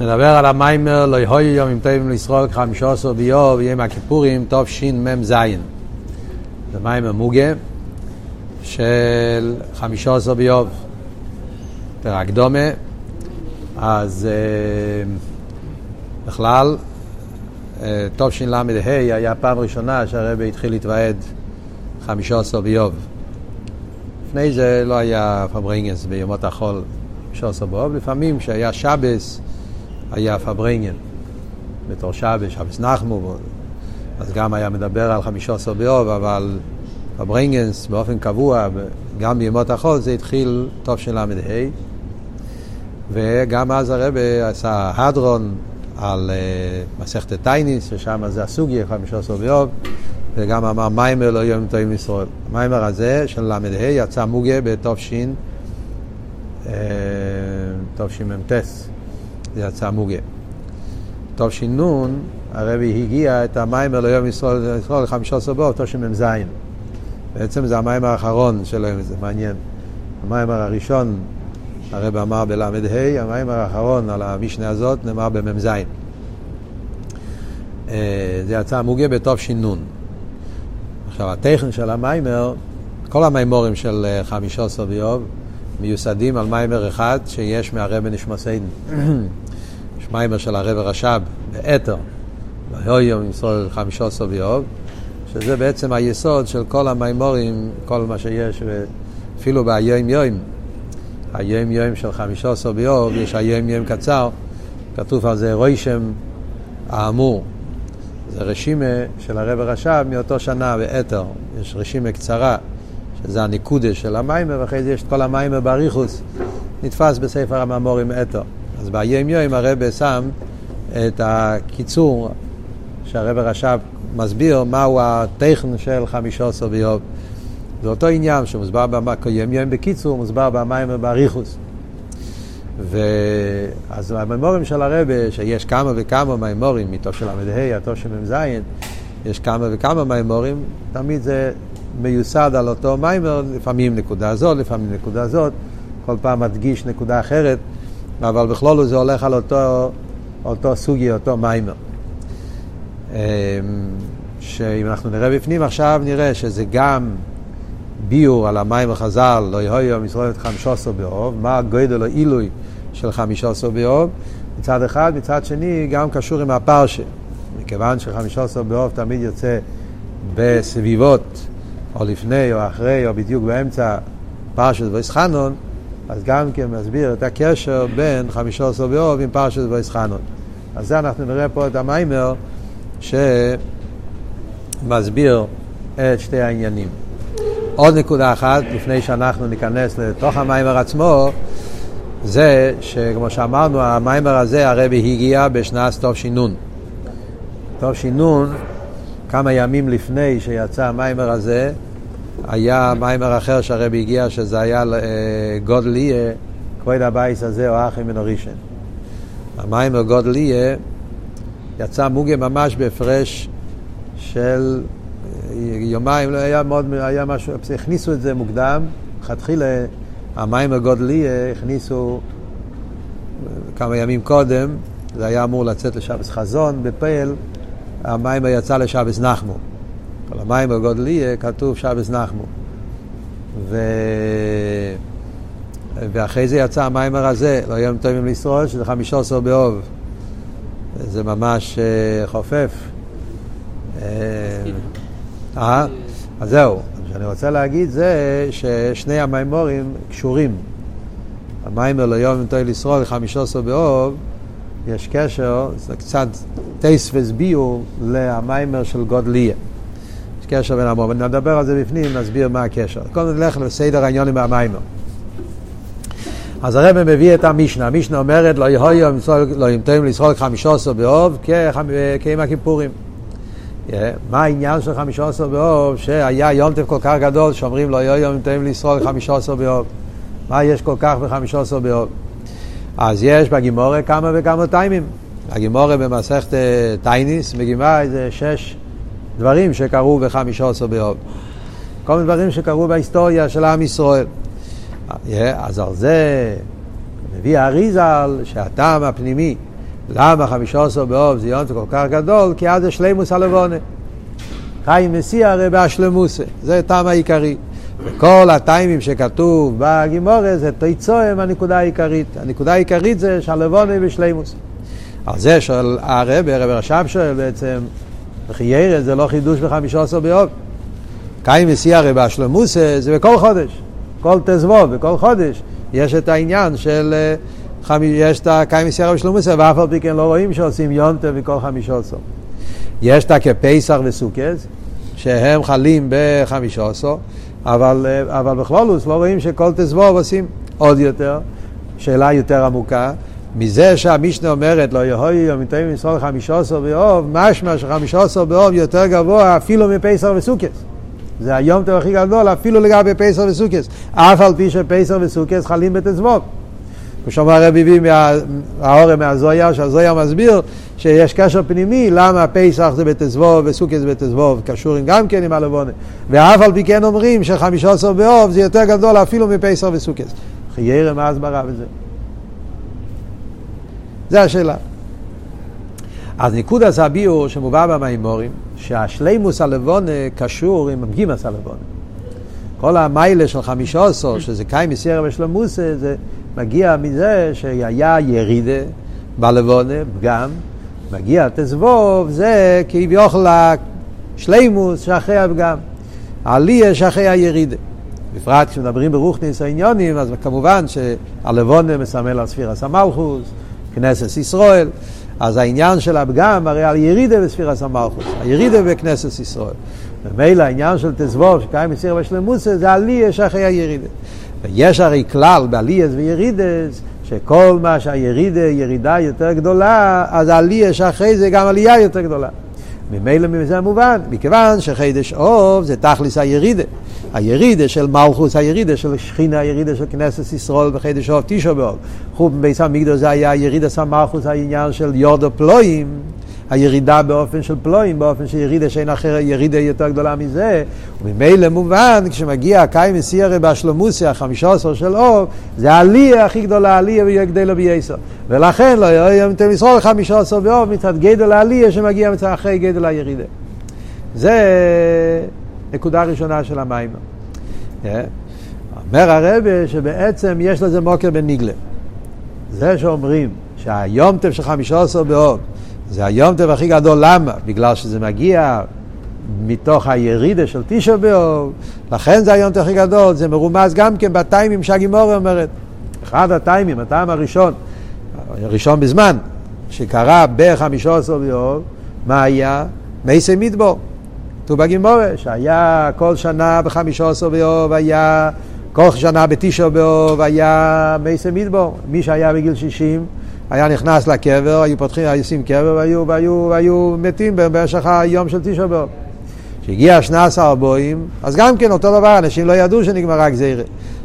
נדבר על המיימר לא יהיו יום עם טובים לישראל חמישה עשר ביוב יום הכיפורים תשמ"ז זה מיימר מוגה של חמישה עשר ביוב פרק דומה. אז בכלל תשל"ה היה פעם ראשונה שהרבי התחיל להתוועד חמישה עשר ביוב לפני זה לא היה פברינגס ביומות החול חמישה עשר ביוב לפעמים כשהיה שבס היה פברנגן בתור שבס, שבס נחמו, אז גם היה מדבר על חמישה עשר באוב, אבל פברנגנס באופן קבוע, גם בימות החול, זה התחיל טוב של ל"ה, וגם אז הרבה עשה הדרון על uh, מסכת טייניס, ששם זה הסוגיה, חמישה עשר באוב, וגם אמר מיימר לא יום טועים ישראל. המיימר הזה של ל"ה יצא מוגה בתש"ן, תשמ"ט. זה יצא מוגה. טוב שינון, הרבי הגיע את המיימר ליום ישראל, ישראל חמישה עשר באוב, תשמ"ז. בעצם זה המיימר האחרון של היום, זה מעניין. המיימר הראשון, הרבי אמר בל"ה, המיימר האחרון על המשנה הזאת נאמר במ"ז. זה יצא מוגה בתש"ן. עכשיו, הטכן של המיימר, כל המיימורים של חמישה עשר באוב, מיוסדים על מיימר אחד שיש מהרבי נשמוסיין. יש מיימר של הרב רש"ב באתר, והיום ישראל חמישה עשר שזה בעצם היסוד של כל המיימורים, כל מה שיש, אפילו ביום יום. היום יום של חמישה עשר יש היום יום קצר, כתוב על זה רוישם האמור. זה רשימה של הרב רש"ב מאותו שנה באתר, יש רשימה קצרה, שזה הניקודה של המיימר, ואחרי זה יש את כל המיימר באריכוס, נתפס בספר הממורים אתר. אז ביום יום הרב שם את הקיצור שהרב רש"ב מסביר מהו הטכן של חמישה עשר ביום. זה אותו עניין שמוסבר ביום יום בקיצור, מוסבר במים ובאריכוס. ואז הממורים של הרבה, שיש כמה וכמה מימורים, מתוך של ל"ה, התוך של מ"ז, יש כמה וכמה מימורים, תמיד זה מיוסד על אותו מיימר, לפעמים נקודה זאת, לפעמים נקודה זאת, כל פעם מדגיש נקודה אחרת. אבל בכלול זה הולך על אותו, אותו סוגי, אותו מיימר. אמ, שאם אנחנו נראה בפנים עכשיו, נראה שזה גם ביור על המים חז"ל, לא יהיו את חמישה עשר באוב, מה הגודל או עילוי של חמישה עשר באוב, מצד אחד, מצד שני גם קשור עם הפרשה. מכיוון שחמישה עשר באוב תמיד יוצא בסביבות, או לפני או אחרי, או בדיוק באמצע פרשת ויסחנון, אז גם כן מסביר את הקשר בין חמישה עשר באוב עם פרשת ויסחנון. אז זה אנחנו נראה פה את המיימר שמסביר את שתי העניינים. עוד נקודה אחת, לפני שאנחנו ניכנס לתוך המיימר עצמו, זה שכמו שאמרנו, המאמר הזה הרבי הגיה בשנת תש"ן. תש"ן, כמה ימים לפני שיצא המאמר הזה, היה מאמר אחר שהרבי הגיה, שזה היה אה, גדול יהיה כבוד הבית הזה האחרון מן הראשון. המאמר גדול יהיה יצא מוגה ממש בהפרש של אה, יומיים, לא היה מאוד, היה משהו, הכניסו את זה מוקדם, לכתחילה המיימר גודליה הכניסו אה, כמה ימים קודם, זה היה אמור לצאת לשבס חזון בפייל, המיימר יצא לשבס נחמו. כל המים בגודלי כתוב שבס נחמו. ו... ואחרי זה יצא המיימר הזה, לא יום טובים לישראל, שזה חמישה עשר באוב. זה ממש uh, חופף. אה, אה? אז זהו. מה שאני רוצה להגיד זה ששני המיימורים קשורים. המיימר ליום טובים לישראל, חמישה עשר באוב, יש קשר, זה קצת טייס וסביור למיימר של גודליה. יש קשר בין המורים. נדבר על זה בפנים, נסביר מה הקשר. קודם נלך לסדר העניונים מהמיימר. אז הרב מביא את המשנה, המשנה אומרת לא יהיו לא ימתאים לישראל חמישה עשר באוב כיום הכיפורים. מה העניין של חמישה עשר באוב שהיה יום טף כל כך גדול שאומרים לא יהיו ימתאים לישראל חמישה עשר באוב. מה יש כל כך בחמישה עשר באוב? אז יש בגימורה כמה וכמה טיימים. הגימורה במסכת טייניס מגימה איזה שש דברים שקרו בחמישה עשר באוב. כל מיני דברים שקרו בהיסטוריה של עם ישראל. אז על זה מביא האריזל שהטעם הפנימי למה חמישה עשר באוב זה יום כל כך גדול? כי אז זה שלימוס הלבונה. חיים מסיע הרי בהשלמוסה, זה טעם העיקרי. וכל הטיימים שכתוב בגימורה זה תיצוהם הנקודה העיקרית. הנקודה העיקרית זה שהלבונה בשלימוס. על זה שואל הרב, הרב רש"ב שואל בעצם, וכי ירא זה לא חידוש בחמישה עשר באוב. קיים מסיע הרי בהשלמוסה זה בכל חודש. כל תזבוב, בכל חודש יש את העניין של, אה, יש את הקיים מסיע הרי בשלמוסה, ואף על פי כן לא רואים שעושים יונטה מכל חמישה עשר. יש את הכפסח וסוכס, שהם חלים בחמישה עשר, אבל, אה, אבל בכלולוס לא רואים שכל תזבוב עושים עוד יותר. שאלה יותר עמוקה, מזה שהמשנה אומרת לא יהוי יום מתאים ישראל חמישה עשר באוב, משמע שחמישה עשר באוב יותר גבוה אפילו מפסח וסוכס. זה היום טוב הכי גדול אפילו לגבי פסח וסוכס. אף על פי שפסח וסוכס חלים בתזבוב. כמו שאומר הרב הביא מהאורם מהזויה, שהזויה מסביר שיש קשר פנימי למה פסח זה בתזבוב וסוכס זה בתזבוב, קשורים גם כן עם הלבונה. ואף על פי כן אומרים שחמישה עשר באוב זה יותר גדול אפילו מפסח וסוכס. חיירא מה הסברה בזה? זה השאלה. אז נקודס הביאור שמובא במימורים, שהשלימוס הלבונה קשור עם גימס הלבונה. כל המיילה של חמישה עשר, שזה קיים מסיירה ושלמוסה, זה מגיע מזה שהיה ירידה בלבונה, פגם, מגיע תזבוב, זה כביכול השלימוס שאחרי הפגם, העלייה שאחרי הירידה. בפרט כשמדברים ברוכניס העניונים, אז כמובן שהלבונה מסמל על ספירס המלכוס, כנסת ישראל, אז העניין של הפגם הרי על ירידה בספירס המלכוס, הירידה בכנסת ישראל. ומילא העניין של תזבוב שקיים בסיר בשלמוסה זה עלייה שאחרי הירידה. ויש הרי כלל בעלייס וירידס, שכל מה שהירידה ירידה יותר גדולה, אז העלייה שאחרי זה גם עלייה יותר גדולה. ממילא מזה מובן, מכיוון שחידש אוב זה תכליס הירידה. הירידה של מלכוס, הירידה של שכינה, הירידה של כנסת ישראל בחידש אוב תשע באוב. חוץ מביס המקדוש זה היה ירידה של מלכוס, העניין של יורדו פלואים. הירידה באופן של פלואים, באופן של ירידה שאין אחר ירידה יותר גדולה מזה, וממילא מובן, כשמגיע קיים מסיירה בהשלמוסיה, החמישה עשר של אור, זה העלייה הכי גדולה, העלייה ויהיה גדלה בייסר. ולכן לא יהיה אתם ישראל חמישה עשר באור מצד גדל העלייה שמגיע מצד אחרי גדל הירידה. זה נקודה ראשונה של המים. אה? אומר הרבה שבעצם יש לזה מוקר בניגלה. זה שאומרים שהיום טף של חמישה עשר באור זה היום טבע הכי גדול, למה? בגלל שזה מגיע מתוך הירידה של תשע באוב, לכן זה היום טבע הכי גדול, זה מרומז גם כן בטיימים שהגימורה אומרת. אחד הטיימים, הטעם הראשון, הראשון בזמן, שקרה בחמישה עשר באוב, מה היה? מייסי מדבור. כתוב בגימורה, שהיה כל שנה בחמישה עשר באוב, היה כל שנה בתשע באוב, היה מייסי מדבור. מי שהיה בגיל שישים, היה נכנס לקבר, היו פותחים, היו עושים קבר והיו, והיו, והיו מתים במשך היום של תשעה באב. כשהגיע שנה עשר בואים, אז גם כן אותו דבר, אנשים לא ידעו שנגמרה גזירה.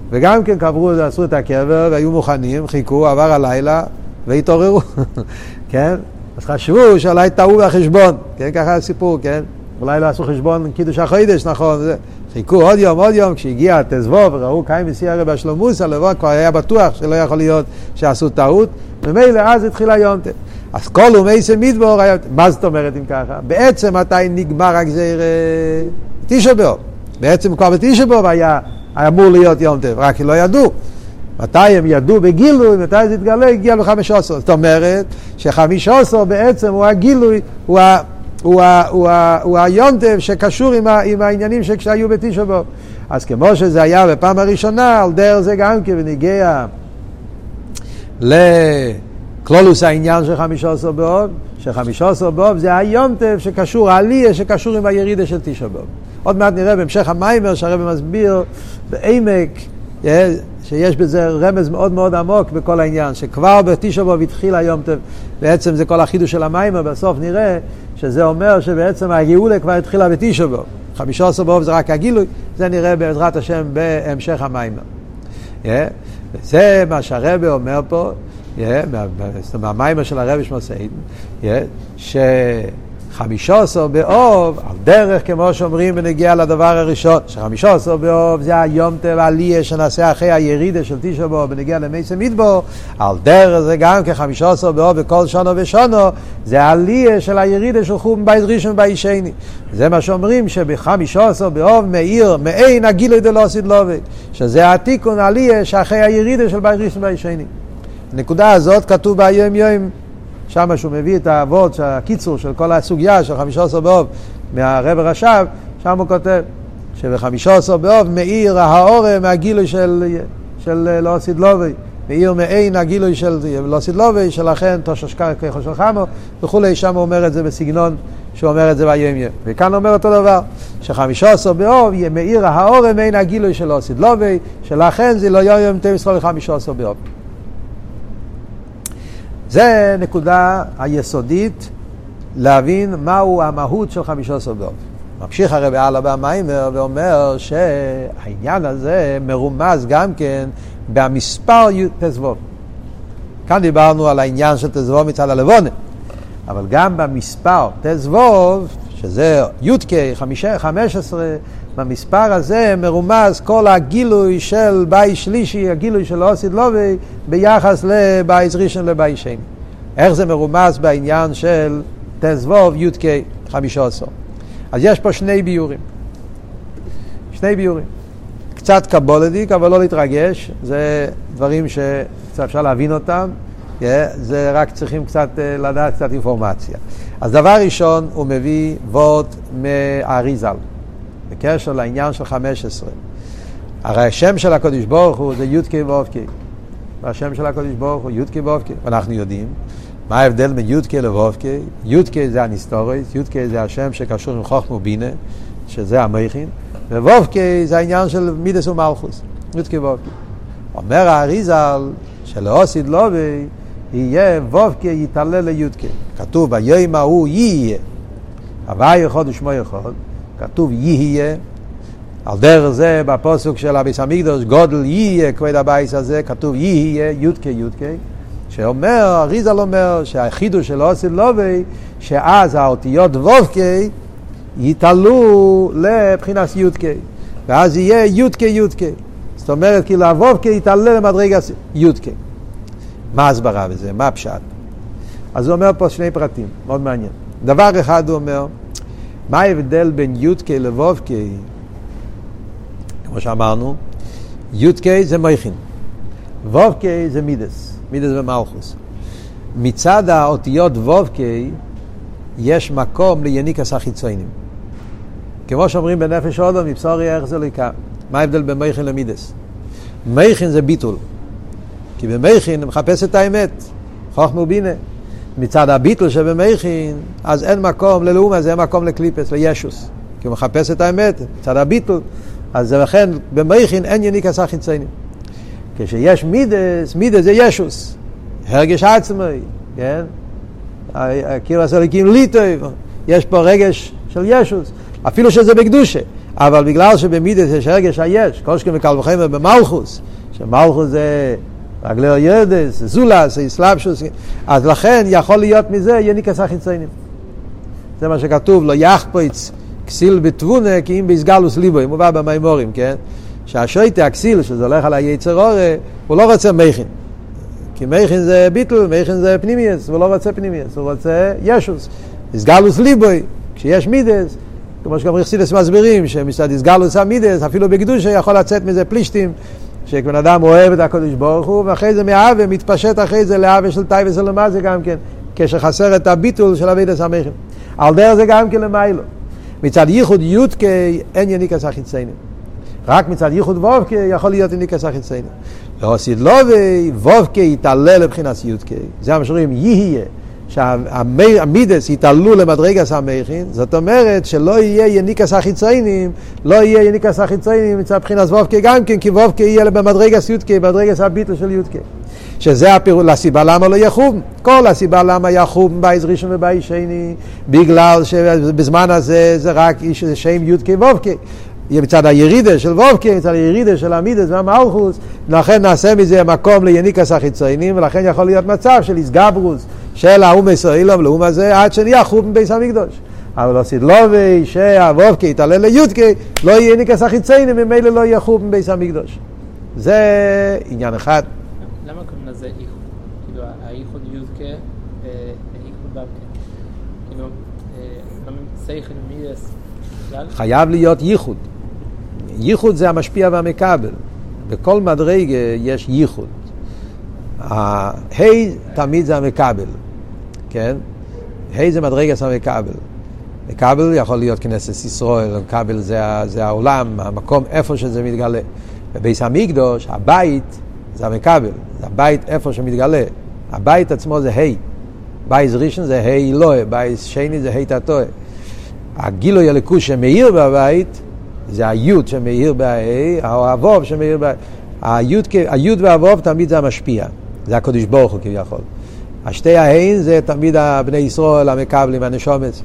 וגם כן קברו, עשו את הקבר והיו מוכנים, חיכו, עבר הלילה והתעוררו, כן? אז חשבו שאולי טעו בחשבון, כן? ככה הסיפור, כן? אולי לא עשו חשבון קידוש החודש, נכון? חיכו עוד יום, עוד יום, כשהגיע התזבוב וראו קיים וסיירה בשלומוס, הלבון כבר היה בטוח שלא יכול להיות שעשו טעות, ומילא אז התחיל היונטה. אז כל ומייסי מדבור היה... מה זאת אומרת אם ככה? בעצם מתי נגמר הגזיר תשע באוב. בעצם כבר בתשע באוב היה, אמור להיות יום טף, רק לא ידעו. מתי הם ידעו בגילוי, מתי זה התגלה, הגיע בחמש עשר. זאת אומרת שחמיש עשר בעצם הוא הגילוי, הוא, ה, הוא, היונטב שקשור עם, ה, עם העניינים שהיו בתשע באוב. אז כמו שזה היה בפעם הראשונה, על דרך זה גם כן, ונגיע לקלולוס העניין של חמישה עשר באוב, שחמישה עשר באוב זה היונטב שקשור, העלייה שקשור עם הירידה של תשע באוב. עוד מעט נראה בהמשך המיימר שהרבא מסביר בעמק, אה, שיש בזה רמז מאוד מאוד עמוק בכל העניין, שכבר בתשע באוב התחיל היונטב, בעצם זה כל החידוש של המיימר, בסוף נראה שזה אומר שבעצם הגאולה כבר התחילה בתשע באוב. חמישה עשר באוב זה רק הגילוי, זה נראה בעזרת השם בהמשך המיימר. Yeah. וזה מה שהרבה אומר פה, מהמיימר של הרבי שמוסיין, חמישה עשר באוב, על דרך, כמו שאומרים בנגיע לדבר הראשון, שחמישה עשר באוב זה היום טבע עליה שנעשה אחרי הירידה של תשע באוב בנגיע למייסי מדבור, על דרך זה גם כחמישה עשר באוב בכל שונו ושונו, זה עליה של הירידה של חום בית ראשון ובית שני. זה מה שאומרים שבחמישה עשר באוב מאיר, מעין הגילוי דלא סדלובי, שזה התיקון עליה שאחרי הירידה של בית ראשון ובית שני. הנקודה הזאת כתוב ביום יום שם שהוא מביא את האבות, הקיצור של כל הסוגיה של חמישה עשר באוב מהרבר רש"ב, שם הוא כותב שבחמישה עשר באוב מאיר האורם מהגילוי של, של לא סידלובי, מאיר מעין הגילוי של לא סידלובי, שלכן תושש ככה של חמו וכולי, שם הוא אומר את זה בסגנון שהוא אומר את זה ביום וכאן אומר אותו דבר, שחמישה עשר באוב מאיר האורם מעין הגילוי של לא סידלובי, שלכן זה לא יום תמסרו ישראל חמישה עשר באוב. זה נקודה היסודית להבין מהו המהות של חמישה באוב. ממשיך הרב הלאה במיימר ואומר שהעניין הזה מרומז גם כן במספר תזבוב. כאן דיברנו על העניין של תזבוב מצד הלבונה, אבל גם במספר תזבוב, שזה י"ק, חמש עשרה, במספר הזה מרומז כל הגילוי של בית שלישי, הגילוי של אוסיד לובי, ביחס לבית ראשון לבית שני. איך זה מרומז בעניין של תזבוב י"ק חמישה עשר. אז יש פה שני ביורים. שני ביורים. קצת קבולדיק, אבל לא להתרגש, זה דברים שקצת אפשר להבין אותם, yeah, זה רק צריכים קצת אה, לדעת קצת אינפורמציה. אז דבר ראשון, הוא מביא וורט מאריזל. בקשר לעניין של חמש עשרה. הרי השם של הקדוש ברוך הוא זה י"ק ו"ק. והשם של הקדוש ברוך הוא י"ק ו"ק. ואנחנו יודעים מה ההבדל בין י"ק לו"ק. י"ק זה הניסטוריס, י"ק זה השם שקשור עם חוכמה ובינה, שזה המכין, וו"ק זה העניין של מידס ומלכוס, י"ק ו"ק. אומר האריזל שלאוסיד לובי יהיה ו"ק יתעלה לי"ק. כתוב ביום ההוא יהיה. הוואי יכול ושמו יכול. כתוב יהיה, על דרך זה בפוסק של אביס המקדוש, גודל יהיה כבד הבייס הזה, כתוב יהיה, יודקה יודקה, שאומר, אריזל אומר, שהחידוש של אוסי לובי, שאז האותיות וובקה יתעלו לבחינת יודקה, ואז יהיה יודקה יודקה. זאת אומרת, כאילו הוובקה יתעלה למדרגה יודקה. מה ההסברה בזה? מה הפשט? אז הוא אומר פה שני פרטים, מאוד מעניין. דבר אחד הוא אומר, מה ההבדל בין י"ק לו"ק? כמו שאמרנו, י"ק זה מייכין, ו"ק זה מידס, מידס ומלכוס. מצד האותיות ו"ק יש מקום ליניקס החיצונים. כמו שאומרים בנפש אודו, מבשורי איך זה לקה. מה ההבדל בין מייכין למידס? מייכין זה ביטול. כי במייכין מחפש את האמת, חוכמה ובינה. מצד הביטל שבמכין, אז אין מקום ללאומה, זה אין מקום לקליפס, לישוס. כי הוא מחפש את האמת, מצד הביטל, אז לכן במכין אין יניק עשה חיציינים. כשיש מידס, מידס זה ישוס, הרגש עצמי, כן? כאילו עשה לקים ליטוי, יש פה רגש של ישוס, אפילו שזה בקדושה, אבל בגלל שבמידס יש הרגש היש, כל שכם וקל וחמר במלכוס, שמלכוס זה רגלי הירדס, זולס, איסלאפשוס, אז לכן יכול להיות מזה יניקס החיציינים. זה מה שכתוב, לא יחפוץ כסיל בתבונה כי אם ביסגלוס ליבו, אם הוא בא במימורים, כן? שהשויטה, הכסיל, שזה הולך על היצר אורה, הוא לא רוצה מכין. כי מכין זה ביטל, מכין זה פנימיוס, הוא לא רוצה פנימיוס, הוא רוצה ישוס. איסגלוס ליבוי, כשיש מידס, כמו שגם רכסידס מסבירים, שמצד איסגלוס המידס, אפילו בקדושה יכול לצאת מזה פלישתים. שבן אדם אוהב את הקדוש ברוך הוא, ואחרי זה מאהבה מתפשט אחרי זה לאהבה של טייבה של זה גם כן, כשחסר את הביטול של אביד הסמכים. על דרך זה גם כן למיילו. מצד ייחוד יודקה אין יניקס החיציינים. רק מצד ייחוד וובקה יכול להיות יניקס החיציינים. עשית לובי, וובקה יתעלה לבחינת יודקה. זה מה שאומרים, יהיה. שהמידס יתעלו למדרגס המכין, זאת אומרת שלא יהיה יניקס החיציינים, לא יהיה יניקס החיציינים מצד בחינת וובקה גם כן, כי וובקה יהיה במדרגס יודקה, במדרגס הביטל של יודקה. שזה הפירוט, הסיבה למה לא יחום. כל הסיבה למה יחום בייז ראשון ובייז שני, בגלל שבזמן הזה זה רק שם יודקה וובקה. מצד הירידה של וובקה, מצד הירידה של המידס והמלכוס, לכן נעשה מזה מקום ליניקס החיציינים, ולכן יכול להיות מצב של איסגברוס, של האום ישראלום לאום הזה, עד שנהיה חוב מבייס המקדוש. אבל לא סדלובי שהוובקי יתעלה ליודקי, לא יהיה ניקס החיצייני, ממילא לא יהיה חוב מבייס המקדוש. זה עניין אחד. למה קוראים לזה איחוד? כאילו, האיחוד יודקה ואיחוד דווקא. כאילו, מידס בכלל? חייב להיות ייחוד. ייחוד זה המשפיע והמקבל. בכל מדרגה יש ייחוד. ה' תמיד זה המקבל, כן? ה' זה מדרגת המקבל. מקבל יכול להיות כנסת ישראל, מקבל זה, זה העולם, המקום איפה שזה מתגלה. בביס המקדוש, הבית זה המקבל, זה הבית איפה שמתגלה. הבית עצמו זה ה', בייס ראשון זה ה' אלוהי, בייס שני זה ה' תתוה. הגילוי הלכוש שמאיר בבית זה היוד שמאיר בה', או שמאיר בה'. היוד, והווב תמיד זה המשפיע, זה הקדוש ברוך הוא כביכול. השתי ההין זה תמיד הבני ישראל המקבלים, הנשומץ.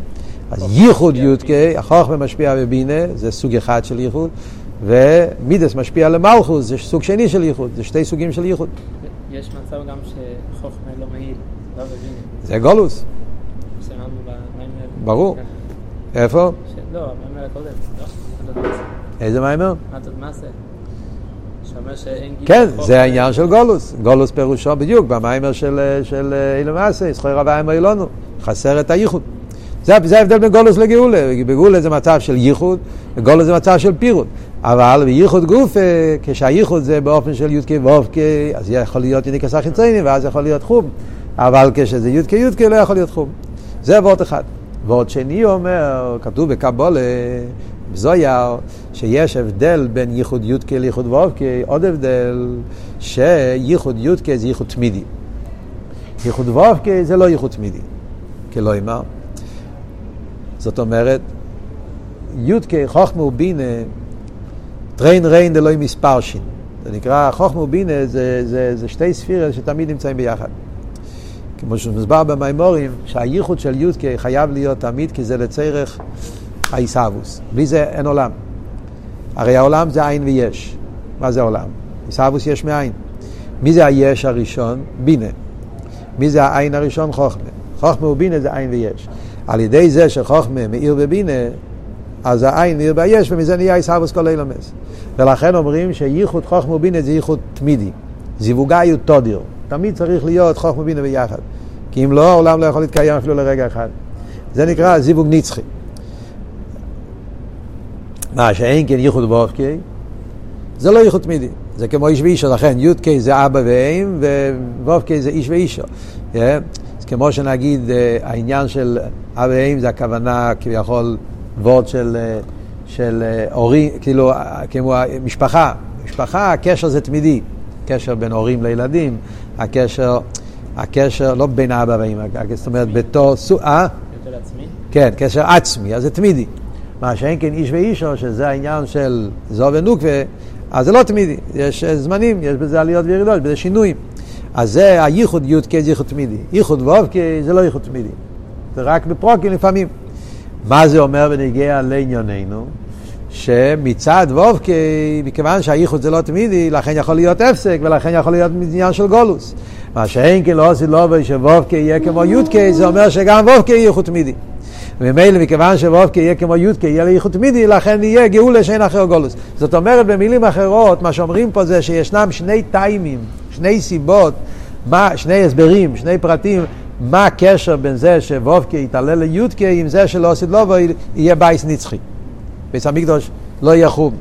אז ייחוד יודקה, החוכמה משפיע בבינה, זה סוג אחד של ייחוד, ומידס משפיע למלכוס, זה סוג שני של ייחוד, זה שתי סוגים של ייחוד. יש מצב גם שחוכמה לא מעיל, לא מבין. זה גולוס, ברור. איפה? לא, המים הקודם, לא? מעשה. איזה מיימר? עד עוד מעשה. שאומר שאין גיל כן. זה העניין של גולוס. גולוס פירושו בדיוק, במיימר של, של אילמאסה, זכוי רבה אמר אילונו, חסר את הייחוד. זה, זה ההבדל בין גולוס לגאולה. בגאולה זה מצב של ייחוד, וגולוס זה מצב של פירוט. אבל בייחוד גוף, אה, כשהייחוד זה באופן של יודקי ואובקי, אז יכול להיות יניקס החיצייני, ואז יכול להיות חום. אבל כשזה יודקי יודקי לא יכול להיות חום. זה וורט אחד. וורט שני אומר, כתוב בקבולה, בזויר, שיש הבדל בין ייחוד יודקי לייחוד ואובקי, עוד הבדל, שייחוד יודקי זה ייחוד תמידי. ייחוד ו"ק זה לא ייחוד תמידי, כלומר. זאת אומרת, י"ק חוכמה ובינה, תרין רעין דלא מתפרשין. זה נקרא, חוכמה ובינה זה, זה, זה שתי ספירות שתמיד נמצאים ביחד. כמו שמוסבר במאמרים, שהייחוד של י"ק חייב להיות תמיד, כי זה לצורך התהוות. בלי זה אין עולם. הרי העולם זה אין ויש. מה זה עולם? עיסאוווס יש מאין. מי זה היש הראשון? בינה. מי זה העין הראשון? חוכמה. חוכמה ובינה זה עין ויש. על ידי זה שחוכמה מאיר בבינה, אז העין מאיר ביש, ומזה נהיה עיסאוווס כל אילומס. ולכן אומרים שייחוד חוכמה ובינה זה ייחוד תמידי. זיווגאיות תודיר. תמיד צריך להיות חוכמה ובינה ביחד. כי אם לא, העולם לא יכול להתקיים אפילו לרגע אחד. זה נקרא זיווג נצחי. מה שאין כן ייחוד ואופקי, זה לא ייחוד תמידי. זה כמו איש ואישו, לכן י"ק זה אבא ואם, וו"ק זה איש ואישו. Yeah. אז כמו שנגיד, אה, העניין של אבא ואם זה הכוונה כביכול וורד של, אה, של אה, הורים, כאילו, אה, כמו משפחה. משפחה, הקשר זה תמידי. קשר בין הורים לילדים, הקשר, הקשר לא בין אבא ואמא, זאת אומרת בתור אה? יותר עצמי? כן, קשר עצמי, אז זה תמידי. מה שאין כן איש ואישו, שזה העניין של זו ונוקווה, אז זה לא תמידי, יש אה, זמנים, יש בזה עליות וירידות, בזה שינויים. אז זה הייחוד י"ק זה ייחוד תמידי. ייחוד ו"ק זה לא ייחוד תמידי. זה רק בפרוקים לפעמים. מה זה אומר בנגיע לענייננו? שמצד ו"ק, מכיוון שהייחוד זה לא תמידי, לכן יכול להיות הפסק, ולכן יכול להיות עניין של גולוס. מה שאין כן לא עושה לא שו"ק יהיה כמו י"ק, זה אומר שגם ו"ק יהיה ייחוד תמידי. וממילא מכיוון שו"ק יהיה כמו י"ק יהיה לייחוד תמידי, לכן יהיה גאולה שאין אחר גולוס. זאת אומרת, במילים אחרות, מה שאומרים פה זה שישנם שני טיימים, שני סיבות, מה, שני הסברים, שני פרטים, מה הקשר בין זה שו"ק יתעלה לי"ק עם זה שלא עשית לא יהיה בייס נצחי. בית המקדוש לא יהיה חום.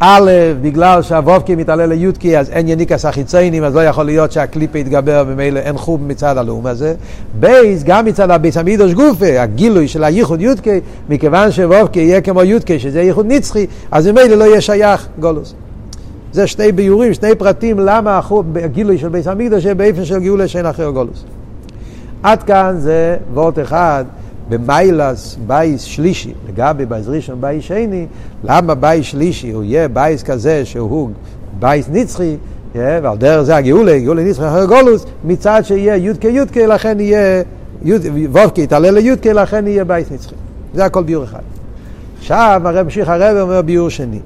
א', בגלל שהו"ק מתעלה לי"ק, אז אין יניקת החיצונים, אז לא יכול להיות שהקליפה יתגבר, וממילא אין חורבן מצד הלאום הזה. בית, גם מצד הבית המקדש גופה, הגילוי של הייחוד י"ק, מכיוון שו"ק יהיה כמו י"ק, שזה ייחוד נצחי, אז ממילא לא יהיה שייך גלות. זה שני ביאורים, שני פרטים, למה הגילוי של בית המקדוש באופן של גאולה שאין אחר גלות. עד כאן זה װאָרט אחד. במעלת בית שלישי, לגבי בית ראשון בית שני, למה בית שלישי הוא יהיה בית כזה שהוא בית נצחי, ועל דרך זה הגאולה, גאולה נצחי אחר גלות, מצד שיהיה י"ק י"ק, לכן יהיה, ו"ק יתעלה לי"ק, לכן יהיה בית נצחי. זה הכל ביאור אחד. עכשיו הרב המשיך הרב אומר ביאור שני.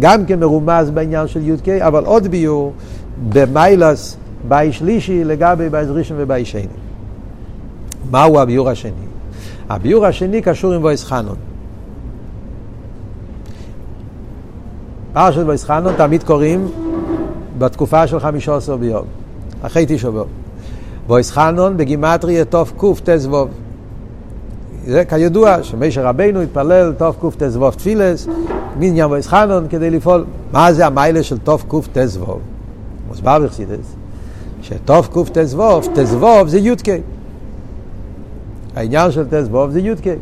גם כן מרומז בעניין של י"ק, אבל עוד ביאור במעלת בית שלישי לגבי בית ראשון ובית שני. מהו הביאור השני? הביאור השני קשור עם ואתחנן. פרשת ואתחנן תמיד קוראים בתקופה של חמישה עשר ביום, אחרי תשעה באב. ואתחנן בגימטריה תקט"ו. זה כידוע שמשה רבינו התפלל תקט"ו תפילות, מניין ואתחנן כדי לפעול. מה זה המעלה של תקט"ו? מוסבר בחסידות, שתקט"ו, ט"ו זה י"ק. העניין של תזבוב זה יודקי,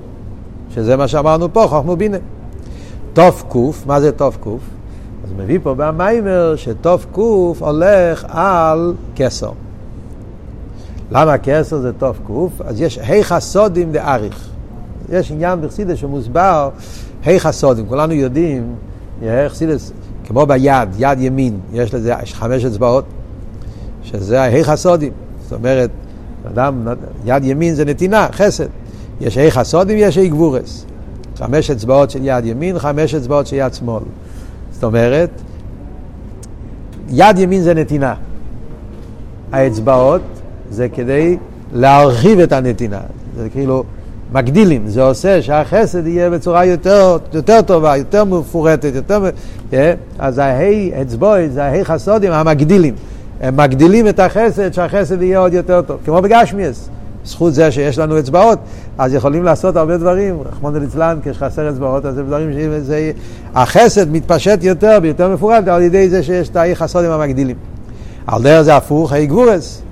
שזה מה שאמרנו פה, חוכמו בינה. תוף קוף, מה זה תוף קוף? אז מביא פה במיימר שתוף קוף הולך על כסר. למה כסר זה תוף קוף? אז יש היכא סודים דאריך. יש עניין בחסידס שמוסבר היכא סודים. כולנו יודעים, חסידס, כמו ביד, יד ימין, יש לזה חמש אצבעות, שזה ההיכא סודים. זאת אומרת, אדם, יד ימין זה נתינה, חסד. יש היכא סודים, יש אי גבורס. חמש אצבעות של יד ימין, חמש אצבעות של יד שמאל. זאת אומרת, יד ימין זה נתינה. האצבעות זה כדי להרחיב את הנתינה. זה כאילו מגדילים, זה עושה שהחסד יהיה בצורה יותר, יותר טובה, יותר מפורטת, יותר... אה? אז ההי אצבעות זה ההי חסודים המגדילים. הם מגדילים את החסד, שהחסד יהיה עוד יותר טוב. כמו בגשמיאס. זכות זה שיש לנו אצבעות, אז יכולים לעשות הרבה דברים. רחמון ליצלן, כשחסר אצבעות, אז זה דברים שזה... החסד מתפשט יותר ויותר מפורט על ידי זה שיש את האי חסודים המגדילים. על דרך זה הפוך, האי גבורס.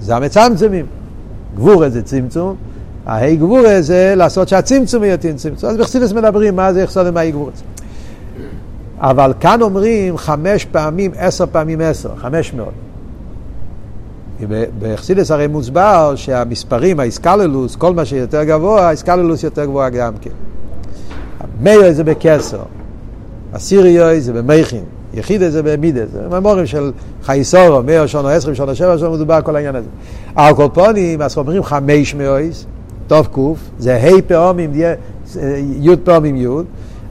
זה המצמצמים. גבורס זה צמצום, ההי גבורס זה לעשות שהצמצום יהיה צמצום. אז בחסידס מדברים מה זה חסודים מהאי גבורס. אבל כאן אומרים חמש פעמים, עשר פעמים עשר, חמש מאות. בחסידס הרי מוסבר שהמספרים, האיסקללוס, כל מה שיותר גבוה, האיסקללוס יותר גבוה גם כן. מאיר זה בקסר, אסיריוי זה במייכין, יחידה זה במידה, זה ממורים של חייסורו, מאיר שונו עשרים, שונו שבע, שונו מדובר כל העניין הזה. על כל פונים, אז אומרים חמש מאויס, טוב קוף, זה ה' פעמים, י' פעמים י',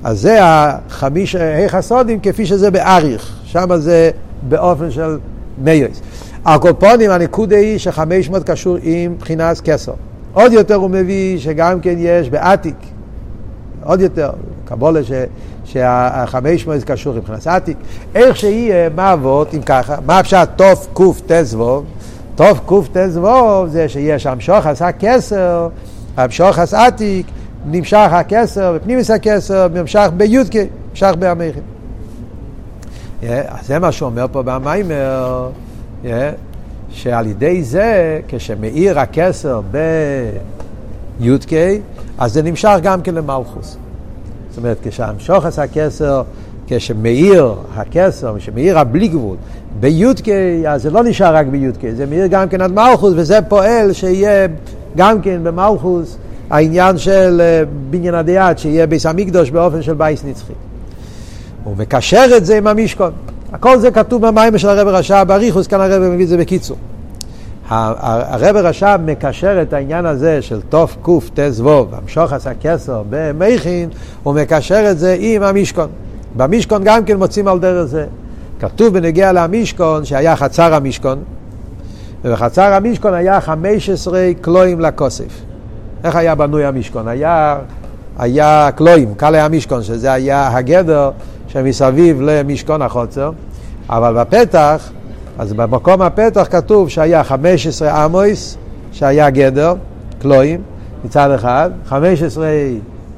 אז זה החמיש, ה' חסודים כפי שזה באריך, שם זה באופן של מאיוס. הקופונים, הנקודה היא שחמש מאות קשור עם בחינת כסר. עוד יותר הוא מביא שגם כן יש בעתיק, עוד יותר, קבולה ש, שהחמש מאות קשור עם בחינת עתיק. איך שיהיה, מה אבות, אם ככה, מה אפשר תוף קוף תזבוב? תוף קוף תזבוב זה שיש המשוך עשה כסר, המשוך עשה עתיק, נמשך הכסר, בפנימיס הכסר, נמשך ביודקי, נמשך בהמכים. Yeah, זה מה שאומר פה במיימר. yeah, שעל ידי זה, כשמאיר הכסר בי"ק, אז זה נמשך גם כן למלכוס. זאת אומרת, כשהמשוחס הכסר, כשמאיר הכסר, כשמאיר הבלי גבול, בי"ק, אז זה לא נשאר רק בי"ק, זה מאיר גם כן עד מלכוס, וזה פועל שיהיה גם כן במלכוס העניין של אה, בניין הדיית, שיהיה ביס המקדוש באופן של בייס נצחי. הוא מקשר את זה עם המשכון. הכל זה כתוב במים של הרב רשע בריחוס, כאן הרב מביא את זה בקיצור. הרב רשע מקשר את העניין הזה של תוף קוף ווב, המשוך עשה כסר במכין, הוא מקשר את זה עם המשכון. במשכון גם כן מוצאים על דרך זה. כתוב בנגיע למשכון שהיה חצר המשכון, ובחצר המשכון היה 15 קלואים לכוסף. איך היה בנוי המשכון? היה, היה קלואים, קלעי המשכון, שזה היה הגדר שמסביב למשכון החוצר, אבל בפתח, אז במקום הפתח כתוב שהיה 15 אמויס, שהיה גדר, קלואים, מצד אחד, 15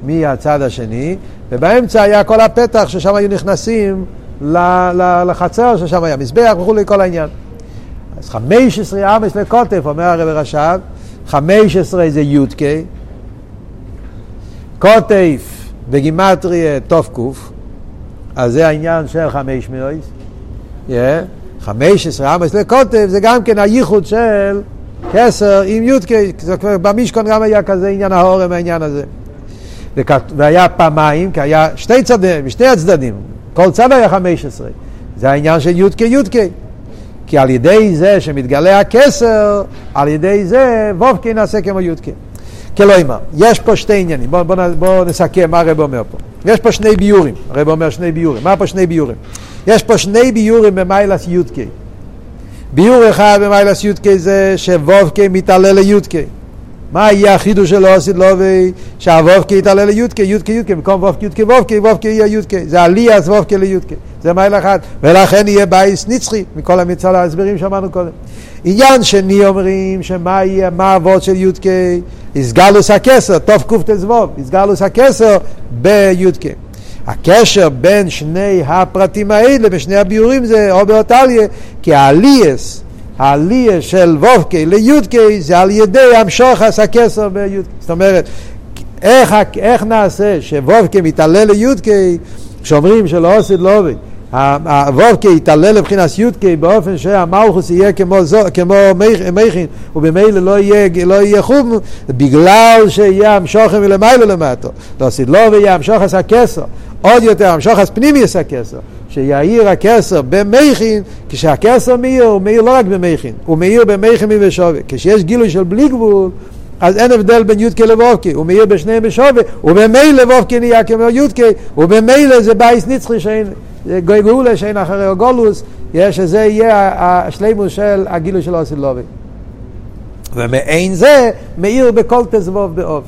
מהצד השני, ובאמצע היה כל הפתח ששם היו נכנסים לחצר, ששם היה מזבח וכולי, כל העניין. אז 15 אמויס לקוטף, אומר הרב רש"ב, 15 זה יודקה, קוטף בגימטריה קוף, אז זה העניין של חמש. Yeah. חמש עשרה אמס לקוטב זה גם כן הייחוד של כסר עם יודקי, במשכון גם היה כזה עניין ההורם העניין הזה. והיה פעמיים, כי היה שתי צדדים, שתי הצדדים, כל צד היה חמש עשרה. זה העניין של יודקי יודקי. כי על ידי זה שמתגלה הכסר, על ידי זה וובקי נעשה כמו יודקי. כלומר, יש פה שתי עניינים, בואו בוא, בוא נסכם מה הרב אומר פה. יש פה שני ביורים, הרב אומר שני ביורים. מה פה שני ביורים? יש פה שני ביורים במיילס יודקי. ביור אחד במיילס יודקי זה שוובקי מתעלה ליודקי. מה יהיה החידוש של עושית לובי? שהוובקי יתעלה ליודקי, יודקי יודקי, במקום וובקי יודקי וובקי, וובקי יהיה יודקי. זה עלייה וובקי ליודקי. זה מייל אחד. ולכן יהיה בייס נצחי, מכל המצד ההסברים שאמרנו קודם. עניין שני אומרים שמה יהיה, מה אבות של יודקי? איסגלוס הכסר, טוב קט"ו, איסגלוס הכסר ביודקי. הקשר בין שני הפרטים האלה, בשני הביורים זה או באותליה, כי העלייס, העלייה של וובקי ליודקי זה על ידי המשוחס הכסר ביודקי. זאת אומרת, איך, איך נעשה שוובקי מתעלה ליודקי, כשאומרים שלא עושה לא עובד, הוובקי יתעלה לבחינת יודקי באופן שהמלכוס יהיה כמו, זו, כמו מכין ובמילא לא יהיה, לא יהיה חום בגלל שיהיה המשוכם מלמעלה למטו לא לא ויהיה המשוכס הכסר עוד יותר המשוחס פנימיוס הכסר שיאיר הכסר במכין כשהכסר מאיר הוא מאיר לא רק במכין הוא מאיר במכין ובשווה כשיש גילוי של בלי גבול אז אין הבדל בין יודקי לבובקי, הוא מאיר בשניהם בשווה, ובמילא לבובקי נהיה כמו יודקי, ובמילא זה בייס נצחי שאין, גאולה שאין אחרי יש שזה יהיה השלימוס של הגילוי של אוסילובי. ומעין זה מאיר בכל תזבוב באוב.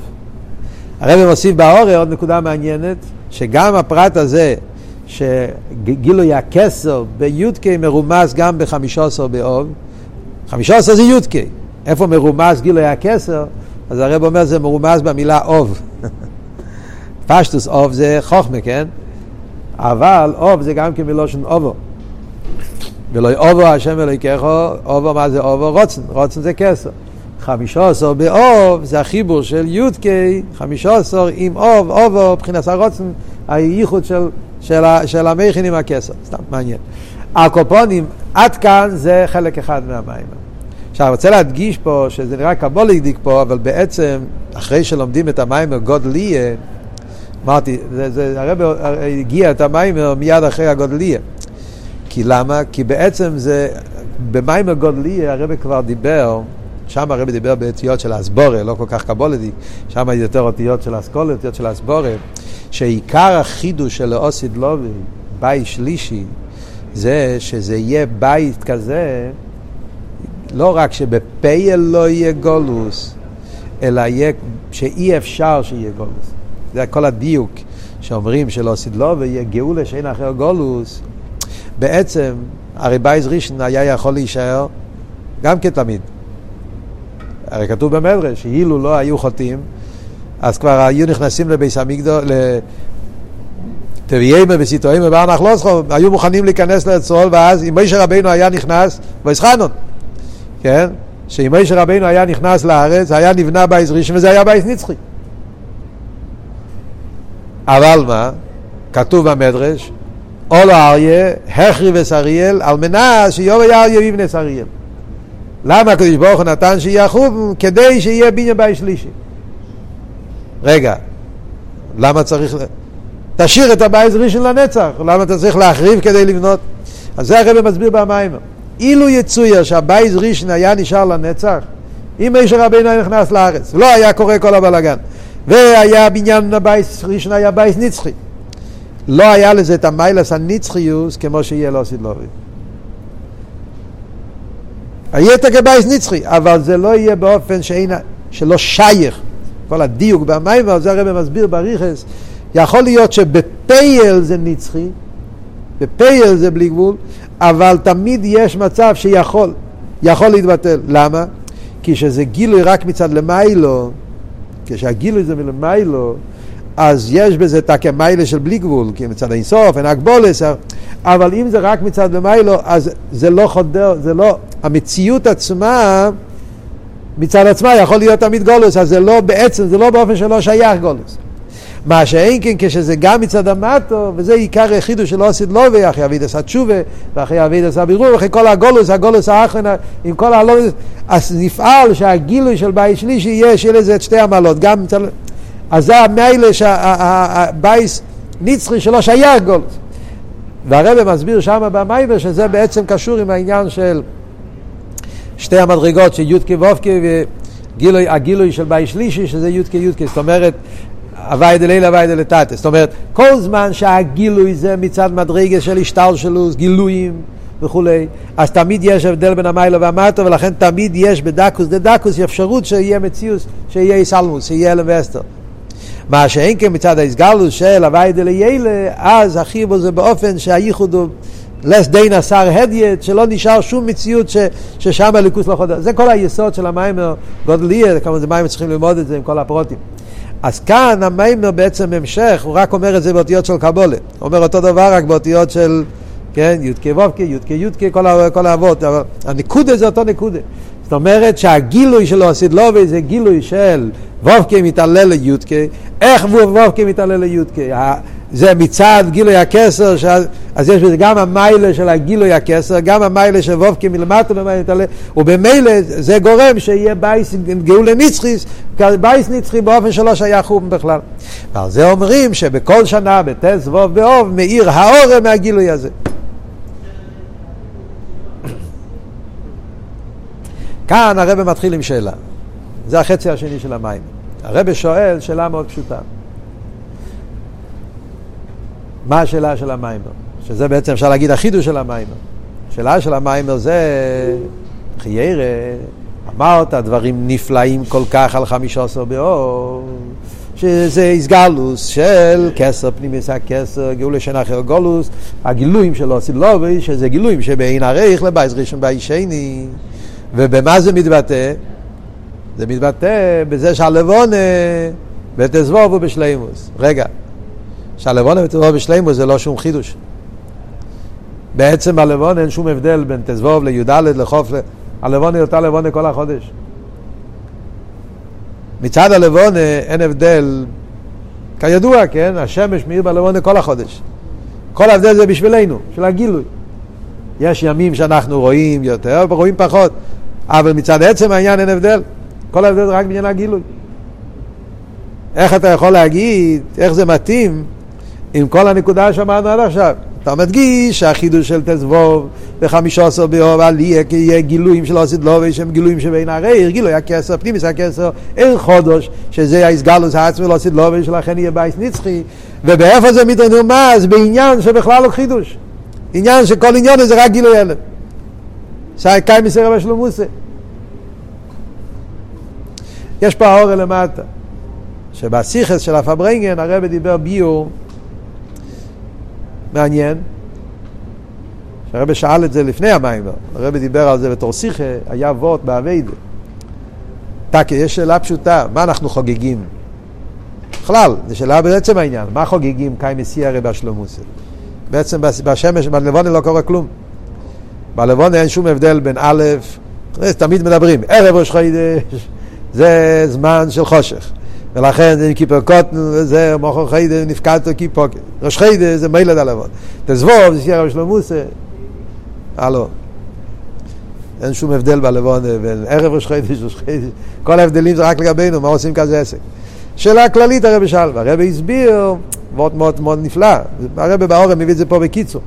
הרב מוסיף באורי עוד נקודה מעניינת, שגם הפרט הזה, שגילוי הכסר בי"ק מרומז גם בחמישה עשר באוב, חמישה עשר זה י"ק. איפה מרומז גילוי הכסר? אז הרב אומר זה מרומז במילה אוב. פשטוס אוב זה חוכמה, כן? אבל אוב זה גם כן מלושן אובו. ולא אובו השם אלוהיכך, אובו מה זה אובו? רוצן, רוצן זה כסר. חמישה עשר באוב זה החיבור של י"ק, חמישה עשר עם אוב, אובו, מבחינת הרוצן, הייחוד של, של, של המכין עם הכסר. סתם, מעניין. הקופונים, עד כאן זה חלק אחד מהמים. עכשיו, אני רוצה להדגיש פה, שזה נראה קבולידיק פה, אבל בעצם, אחרי שלומדים את המיימר גודליה, אמרתי, זה, זה, הרב הגיע את המיימר מיד אחרי הגודליה. כי למה? כי בעצם זה, במיימר גודליה הרב כבר דיבר, שם הרב דיבר באותיות של אסבורה, לא כל כך קבולדיק, שם יותר אותיות של אסכולה, אותיות של אסבורה, שעיקר החידוש של אוסיד לובי, בית שלישי, זה שזה יהיה בית כזה לא רק שבפייל לא יהיה גולוס, אלא יהיה, שאי אפשר שיהיה גולוס. זה כל הדיוק שאומרים שלא סדלו ויהיה גאולה שאין אחר גולוס. בעצם, הרי בייז ראשון היה יכול להישאר גם כתמיד. הרי כתוב במדרש, שאילו לא היו חוטאים, אז כבר היו נכנסים לביס המקדו, תביאיימה וסיטואיימה בארנח לא זכור, היו מוכנים להיכנס לצרול, ואז אם משה רבינו היה נכנס, ויסחנון. כן? שאם משה רבינו היה נכנס לארץ, היה נבנה בייס ראשון וזה היה בייס נצחי. אבל מה? כתוב במדרש, אולו אריה, החריבס אריאל, על מנת שיום היה אריה ויבנס אריאל. למה הקדוש ברוך הוא נתן שיהיה חוב? כדי שיהיה בניין בית שלישי. רגע, למה צריך... תשאיר את הבית ראשון לנצח, למה אתה צריך להחריב כדי לבנות? אז זה הרב מסביר במיימר. אילו יצויר שהבייז ראשון היה נשאר לנצח, אם מישר רבינו היה נכנס לארץ, לא היה קורה כל הבלאגן, והיה בניין הבייס ראשון היה בייס נצחי. לא היה לזה את המיילס הנצחיוס כמו שיהיה לא סדלובי. היה את הגבייס נצחי, אבל זה לא יהיה באופן שאין, שלא שייך. כל הדיוק במים, זה הרב מסביר בריכס, יכול להיות שבפייל זה נצחי, בפייל זה בלי גבול, אבל תמיד יש מצב שיכול, יכול להתבטל. למה? כי כשזה גילוי רק מצד למיילו, כשהגילוי זה מלמיילו, אז יש בזה את הכמיילה של בלי גבול, כי מצד האינסוף, אין הגבולס, אבל אם זה רק מצד למיילו, אז זה לא חודר, זה לא, המציאות עצמה, מצד עצמה יכול להיות תמיד גולוס, אז זה לא בעצם, זה לא באופן שלא שייך גולוס. מה שאין כן כשזה גם מצד המטו, וזה עיקר החידוש של עושית לובי, אחרי אבידס התשובה, ואחרי אבידס הבירור, ואחרי כל הגולוס, הגולוס האחרונה, עם כל הלובס, אז נפעל שהגילוי של בית שלישי יהיה, שיהיה לזה את שתי המעלות, גם מצד... אז זה המיילה שהבייס נצחי שלו שייך גולוס. והרבא מסביר שם במייבר שזה בעצם קשור עם העניין של שתי המדרגות של יודקי וובקי והגילוי של בית שלישי שזה יודקי יודקי, זאת אומרת הווי דלילה הווי דלתתא. זאת אומרת, כל זמן שהגילוי זה מצד מדרגה של השטלשלוס, גילויים, וכולי, אז תמיד יש הבדל בין המיילו והמטו, ולכן תמיד יש בדקוס דדקוס אפשרות שיהיה מציאוס, שיהיה איסלמוס, שיהיה אלם ואסתר. מה שאין כן מצד ההסגלוס של הווי דליילה, אז החיבור זה באופן שהייחוד הוא לס דין השר הדיית, שלא נשאר שום מציאות ש, ששם הליכוס לא חודר. זה כל היסוד של המיימר גודליה, כמה זה מיימר צריכים ללמוד את זה עם כל הפרוטים. אז כאן המיימר בעצם המשך, הוא רק אומר את זה באותיות של קבולה. הוא אומר אותו דבר רק באותיות של, כן, יודקה וובקה, יודקה יודקה, כל, כל האבות. הנקודה זה אותו נקודה. אומרת שהגילוי שלו עשית לובי זה גילוי של וובקה מתעלל ליודקה, איך וובקה מתעלל ליודקה? זה מצד גילוי הכסר, ש... אז יש בזה גם המיילה של הגילוי הכסר, גם המיילה של וובקה מלמטה במיילה מתעלל, ובמילא זה גורם שיהיה בייס גאולה נצחיס, בייס נצחי באופן שלא שייך חום בכלל. ועל זה אומרים שבכל שנה בטס ווב באוב מאיר האורם מהגילוי הזה. כאן הרב מתחיל עם שאלה. זה החצי השני של המים. הרב שואל שאלה מאוד פשוטה. מה השאלה של המיימר? שזה בעצם אפשר להגיד החידוש של המיימר. השאלה של המיימר זה, חיירה, אמרת דברים נפלאים כל כך על חמישה עשר באור, שזה איסגלוס של כסר פנימיס הכסר, גאולה שנה אחר גולוס, הגילויים שלו סילובי, שזה גילויים שבעין הרייך לבייס ראשון בייס שני. ובמה זה מתבטא? זה מתבטא בזה שהלבונה בתזבוב הוא בשלימוס. רגע, שהלבונה בתזבוב בשלימוס זה לא שום חידוש. בעצם בלבונה אין שום הבדל בין תזבוב לי"ד לחוף, הלבונה היא אותה לבונה כל החודש. מצד הלבונה אין הבדל, כידוע, כן, השמש מאיר בלבונה כל החודש. כל ההבדל זה בשבילנו, של הגילוי. יש ימים שאנחנו רואים יותר ורואים פחות. אבל מצד עצם העניין אין הבדל. כל ההבדל זה רק בעניין הגילוי. איך אתה יכול להגיד, איך זה מתאים עם כל הנקודה שאמרנו עד עכשיו? אתה מדגיש שהחידוש של תזבוב בחמישה עשר באוב עליה יהיה גילויים של עושית לובי שהם גילויים שבין הרי גילוי הכסר, פנימיס הכסר, אין חודש שזה ההסגלוס העצמי לעושית לובי שלכן יהיה בייס נצחי ובאיפה זה מתרומז? בעניין שבכלל לא חידוש עניין שכל עניין זה רק גילוי אלף קאי מסר רבי שלומוסה. יש פה האור למטה, שבסיכס של הפברנגן הרבי דיבר ביור מעניין, שהרבי שאל את זה לפני המים, הרבי דיבר על זה בתור שיחה, היה וורט באביידה. טקי, יש שאלה פשוטה, מה אנחנו חוגגים? בכלל, זו שאלה בעצם העניין, מה חוגגים קאי מסי רבי שלומוסה? בעצם בשמש, בלבונה לא קורה כלום. בלבונה אין שום הבדל בין א', תמיד מדברים, ערב ראש חיידש, זה זמן של חושך. ולכן זה כיפר קוטן, זה מוכר חיידה נפקדתו כיפוק. ראש חיידה זה מילד הלבון. תזבוב, זה שיהיה רב שלמוסה. הלו. אין שום הבדל בלבון בין ערב ראש חיידש, ראש חיידש. כל ההבדלים זה רק לגבינו, מה עושים כזה עסק. שאלה כללית הרבי שאל, והרבי הסביר, מאוד מאוד מאוד נפלא. הרבי באורם מביא את זה פה בקיצור.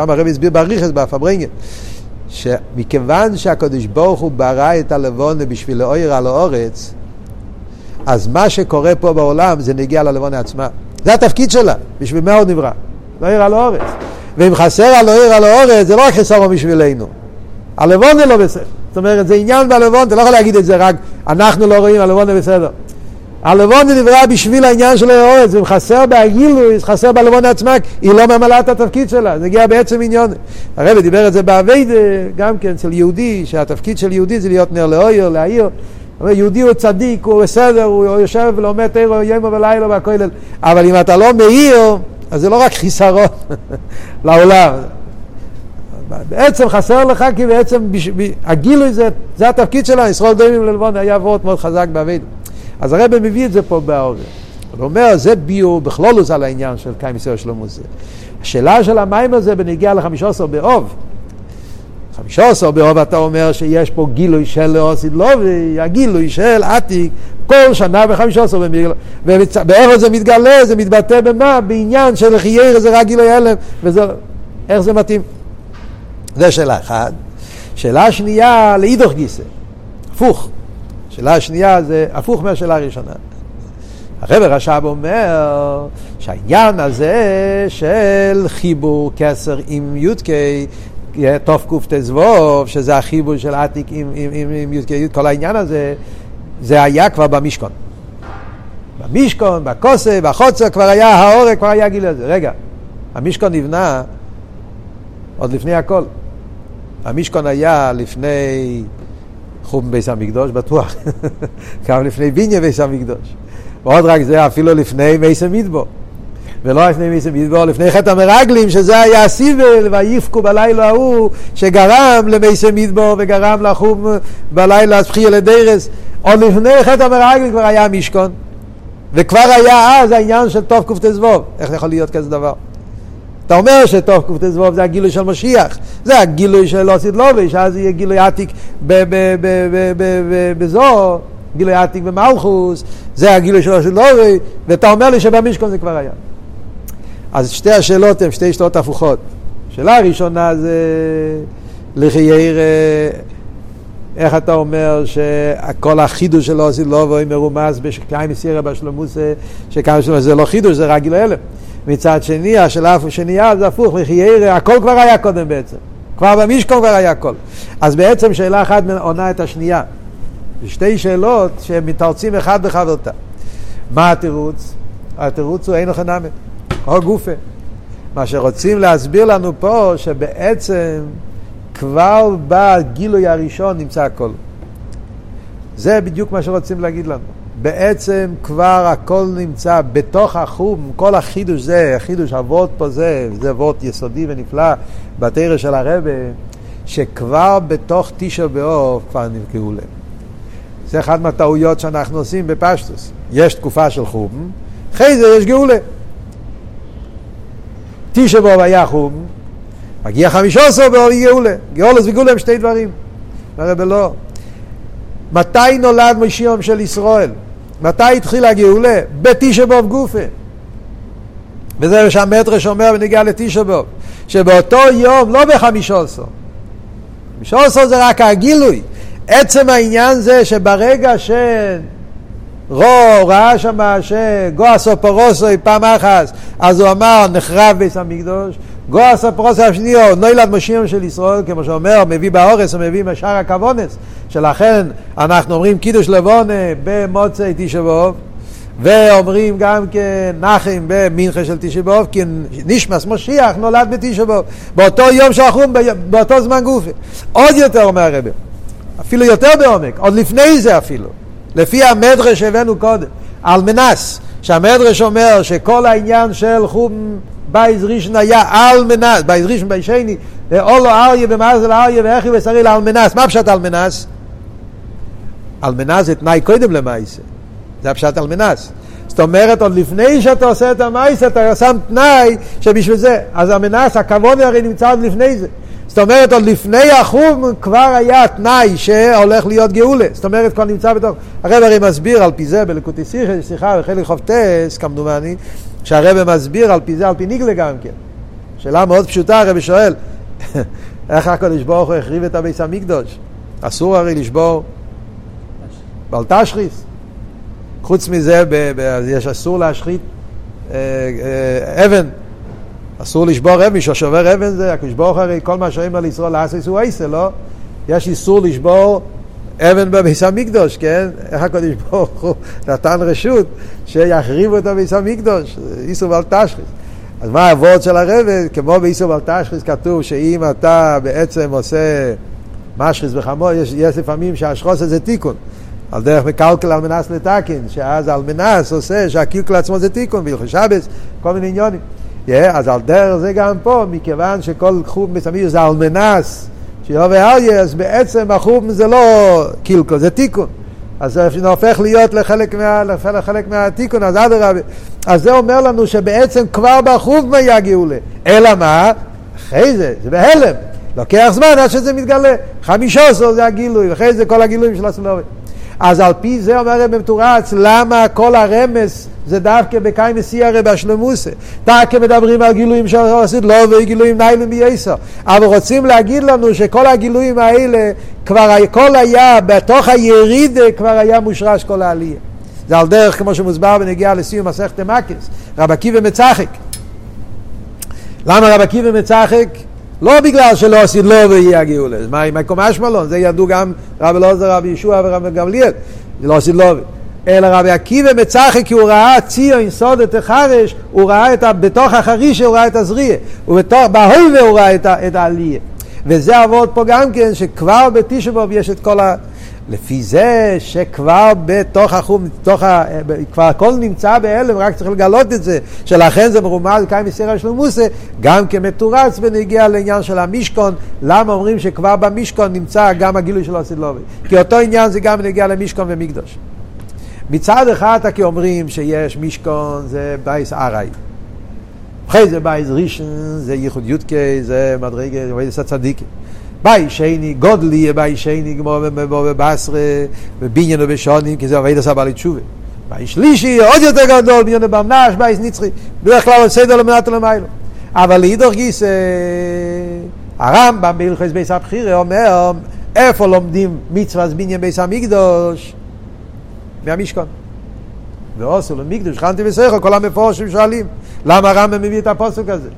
שם הרבי הסביר בריכס, בפברנגן, שמכיוון שהקדוש ברוך הוא ברא את הלבונה בשביל לאויר על האורץ, אז מה שקורה פה בעולם זה נגיע ללבונה עצמה. זה התפקיד שלה, בשביל מה הוא נברא? לאויר על האורץ. ואם חסר על לאויר על האורץ, זה לא רק חסר בשבילנו. הלבונה לא בסדר. זאת אומרת, זה עניין בלבון, אתה לא יכול להגיד את זה רק, אנחנו לא רואים, הלבונה בסדר. הלבון נברא בשביל העניין של האורץ, אם חסר בהגילוי, חסר בלבון עצמה, היא לא ממלאה את התפקיד שלה, זה הגיע בעצם עניון. הרב דיבר את זה באביידה, גם כן אצל יהודי, שהתפקיד של יהודי זה להיות נר לאויר, להעיר. יהודי הוא צדיק, הוא בסדר, הוא יושב ולומד תירו ימו ולילה והכולל, אבל אם אתה לא מאיר, אז זה לא רק חיסרון לעולם. בעצם חסר לך כי בעצם הגילוי זה, זה התפקיד שלנו, ישראל דומים ללבון היה וורט מאוד חזק באביידה. אז הרב מביא את זה פה באורן. הוא אומר, זה ביור בכלולוס על העניין של קיים ישראל שלמה זה. השאלה של המים הזה בנגיעה לחמישה עשר באוב. חמישה עשר באוב אתה אומר שיש פה גילוי של אוסיד לובי, הגילוי של עתיק, כל שנה בחמישה עשר במגלה. ובאיך זה מתגלה, זה מתבטא במה? בעניין של חייר זה רק גילוי הלם, וזה, איך זה מתאים? זה שאלה אחת. שאלה שנייה, לאידוך גיסא, הפוך. השאלה השנייה זה הפוך מהשאלה הראשונה. הרב רש"ב אומר שהעניין הזה של חיבור כסר עם יהיה תוף קט"ו, שזה החיבור של עתיק עם, עם, עם, עם י"ק כל העניין הזה, זה היה כבר במשכון. במשכון, בכוסה, בחוצר, כבר היה העורק, כבר היה גיל הזה. רגע, המשכון נבנה עוד לפני הכל. המשכון היה לפני חום בייס המקדוש, בטוח. גם לפני ביניה בייס המקדוש. ועוד רק זה אפילו לפני מייס המדבור. ולא לפני מייס המדבור, לפני חטא המרגלים, שזה היה הסיבל, ויפקו בלילה ההוא, שגרם למייס המדבור וגרם לחום בלילה הספחי לדרס. עוד לפני חטא המרגלים כבר היה משכון. וכבר היה אז העניין של טוב קט"ו. איך יכול להיות כזה דבר? אתה אומר שטוב קט"ו זה הגילוי של משיח, זה הגילוי של אוסית לובש, אז יהיה גילוי עתיק בזו, גילוי עתיק במלכוס, זה הגילוי של אוסית לובש, ואתה אומר לי שבמשכון זה כבר היה. אז שתי השאלות הן שתי שטות הפוכות. שאלה הראשונה זה לחייר, איך אתה אומר שכל החידוש של אוסית לובש מרומז בשקיים מסירה בשלמוסה, שקיים שלמוסה זה לא חידוש, זה רק גילוי אלף. מצד שני, השאלה השנייה זה הפוך, מחיירה, הכל כבר היה קודם בעצם. כבר במשכון כבר היה הכל. אז בעצם שאלה אחת עונה את השנייה. שתי שאלות שמתרצים אחד בחברתה. מה התירוץ? התירוץ הוא אין לך נמי, או גופה. מה שרוצים להסביר לנו פה, שבעצם כבר בגילוי הראשון נמצא הכל. זה בדיוק מה שרוצים להגיד לנו. בעצם כבר הכל נמצא בתוך החום, כל החידוש זה, החידוש הוורט פה זה, זה וורט יסודי ונפלא בתרא של הרבה, שכבר בתוך תשע באוב כבר נפגעו להם. זה אחת מהטעויות שאנחנו עושים בפשטוס. יש תקופה של חום, אחרי זה יש גאולה. תשע באוב היה חום, מגיע חמישה עשר באוב גאולה. גאולס וגאולה הם שתי דברים. הרבה לא. מתי נולד משיום של ישראל? מתי התחילה הגאולה? בתשע באב גופה. וזה מה שהמטרש אומר בנגיעה לתשע באב. שבאותו יום, לא בחמישה עשר. חמישה עשר זה רק הגילוי. עצם העניין זה שברגע שרו ראה שם שגואה פרוסו פעם אחת, אז הוא אמר נחרב בית המקדוש, גואה פרוסו השניו, נוילד משיח של ישראל, כמו שאומר, מביא באורס, הוא מביא משאר הכוונס, שלכן אנחנו אומרים קידוש לבונה במוצאי תשע באב, ואומרים גם כן נחם במנחה של תשע באב, כי נשמת משיח נולד בתשע באב, באותו יום שאנחנו, באותו זמן גופי. עוד יותר אומר הרבי, אפילו יותר בעומק, עוד לפני זה אפילו, לפי המדרש שהבאנו קודם, על מנת, שהמדרש אומר שכל העניין של חורבן בית ראשון היה על מנת, בית ראשון בית שני, עלה אריה במזל אריה והחריב אריאל על מנת, מה פשט על מנת? על מנת זה תנאי קודם למעשה, זה הפשט על מנס. זאת אומרת, עוד לפני שאתה עושה את המעשה, אתה שם תנאי שבשביל זה, אז המנס, הכבוד הרי נמצא עוד לפני זה. זאת אומרת, עוד לפני החום כבר היה תנאי שהולך להיות גאולה. זאת אומרת, כבר נמצא בתוך... הרב הרי מסביר על פי זה בלקוטי שיחה, שיחה בחלק חופטס, כמדומני, שהרב מסביר על פי זה, על פי ניגלה גם כן. שאלה מאוד פשוטה, הרב שואל, איך הקדוש ברוך הוא החריב את הביס המקדוש? אסור הרי לשבור בל תשחיס. חוץ מזה, ב- ב- יש אסור להשחית אה, אה, אבן. אסור לשבור אבן, ששובר אבן זה, הקדוש ברוך הרי כל מה שאומר לישראל לעשות הוא עשה, לא? יש איסור לשבור אבן בביס המקדוש, כן? איך הקדוש ברוך הוא נתן רשות שיחריבו את הביס המקדוש, איסור בל תשחיס. אז מה הוורד של הרב? כמו באיסור בל תשחיס כתוב שאם אתה בעצם עושה משחיס בחמור, יש, יש לפעמים שהשחוס זה תיקון. על דרך מקלקל על מנס לתקין, שאז על מנס עושה שהקלקל עצמו זה תיקון, בהלכי שבס, כל מיני עניונים. Yeah, אז על דרך זה גם פה, מכיוון שכל חום בסמיר זה על מנס, שיובא אריה, אז בעצם החום זה לא קלקל, זה תיקון. אז זה הופך להיות לחלק, מה, לחלק מהתיקון, אז אדרבה. אז זה אומר לנו שבעצם כבר בחום היה גאולה. אלא מה? אחרי זה, זה בהלם. לוקח זמן עד שזה מתגלה. חמישה עשר זה הגילוי, ואחרי זה כל הגילויים של הסלובי. אז על פי זה אומר רבי מתורץ, למה כל הרמז זה דווקא בקאי מסי הרי בשלמוסה. דווקא מדברים על גילויים של עשית לא וגילויים ניילם בייסר. אבל רוצים להגיד לנו שכל הגילויים האלה, כבר הכל היה, בתוך היריד כבר היה מושרש כל העלייה. זה על דרך כמו שמוסבר בנגיעה לסיום מסכת מקס, רב עקיבא מצחק. למה רב עקיבא מצחק? לא בגלל שלא עשית לו ויהיה הגאולה. מה, מה קומה אשמלון? זה ידעו גם רבי אלעזר, רבי ישוע ורבי גמליאל. לא עשית לו. אלא רבי עקיבא מצחי כי הוא ראה ציו עם סודת החרש, הוא ראה את ה... בתוך החריש הוא ראה את הזריע, ובהויבה הוא ראה את, העלייה. וזה עבוד פה גם כן, שכבר בתשבוב יש את כל ה... לפי זה שכבר בתוך החום, בתוך ה... כבר הכל נמצא בהלם, רק צריך לגלות את זה, שלכן זה מרומז כאן מסירה של מוסה, גם כמתורץ ונגיע לעניין של המשכון, למה אומרים שכבר במשכון נמצא גם הגילוי של הסילובי? כי אותו עניין זה גם נגיע למשכון ומקדוש. מצד אחד כי אומרים שיש משכון זה בייס ארעי. אחרי זה בייס ראשון, זה ייחוד יודקי, זה מדרגה, זה הצדיקים. ביי שני, גודלי יהיה ביי שני, כמו כדאיתא, בבניין ובשנים, כי זה עבודת ה בעלי תשובה. בית שלישי, עוד יותר גדול, בניין ובמנש, בית נצחי, בדרך כלל סדר מלמטה למעלה. אבל לאידוך גיס, הרמב"ם בהלכות בית הבחירה אומר, איפה לומדים מצווה בניין בית המקדש? מהמשכן. ועשו לי מקדש, ושכנתי בתוכם, כל המפורשים שואלים, למה הרמב"ם מביא את הפסוק הזה?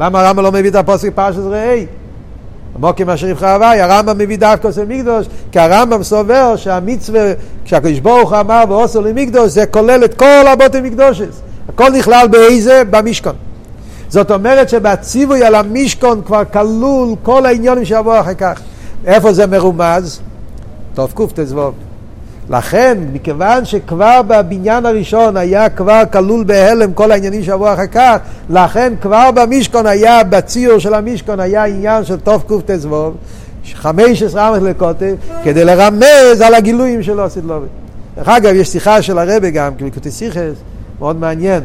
למה הרמב"ם לא מביא את הפסוק פרשת ראה? מוקים אשר יבחר הוואי, הרמב"ם מביא דווקא עושה מקדוש, כי הרמב"ם סובר שהמצווה, כשהקדוש ברוך אמר ועושו למקדוש, זה כולל את כל הבוטי מקדושס. הכל נכלל באיזה? במשכון. זאת אומרת שבציווי על המשכון כבר כלול כל העניונים שיבואו אחר כך. איפה זה מרומז? טוב קט"ו. לכן, מכיוון שכבר בבניין הראשון היה כבר כלול בהלם כל העניינים שעברו אחר כך, לכן כבר במשכון היה, בציור של המשכון היה עניין של תוף קט"ו, 15 עמך לקוטב, כדי לרמז על הגילויים שלו סדלובי. דרך אגב, יש שיחה של הרבה גם, כבקוטי סיכס, מאוד מעניין,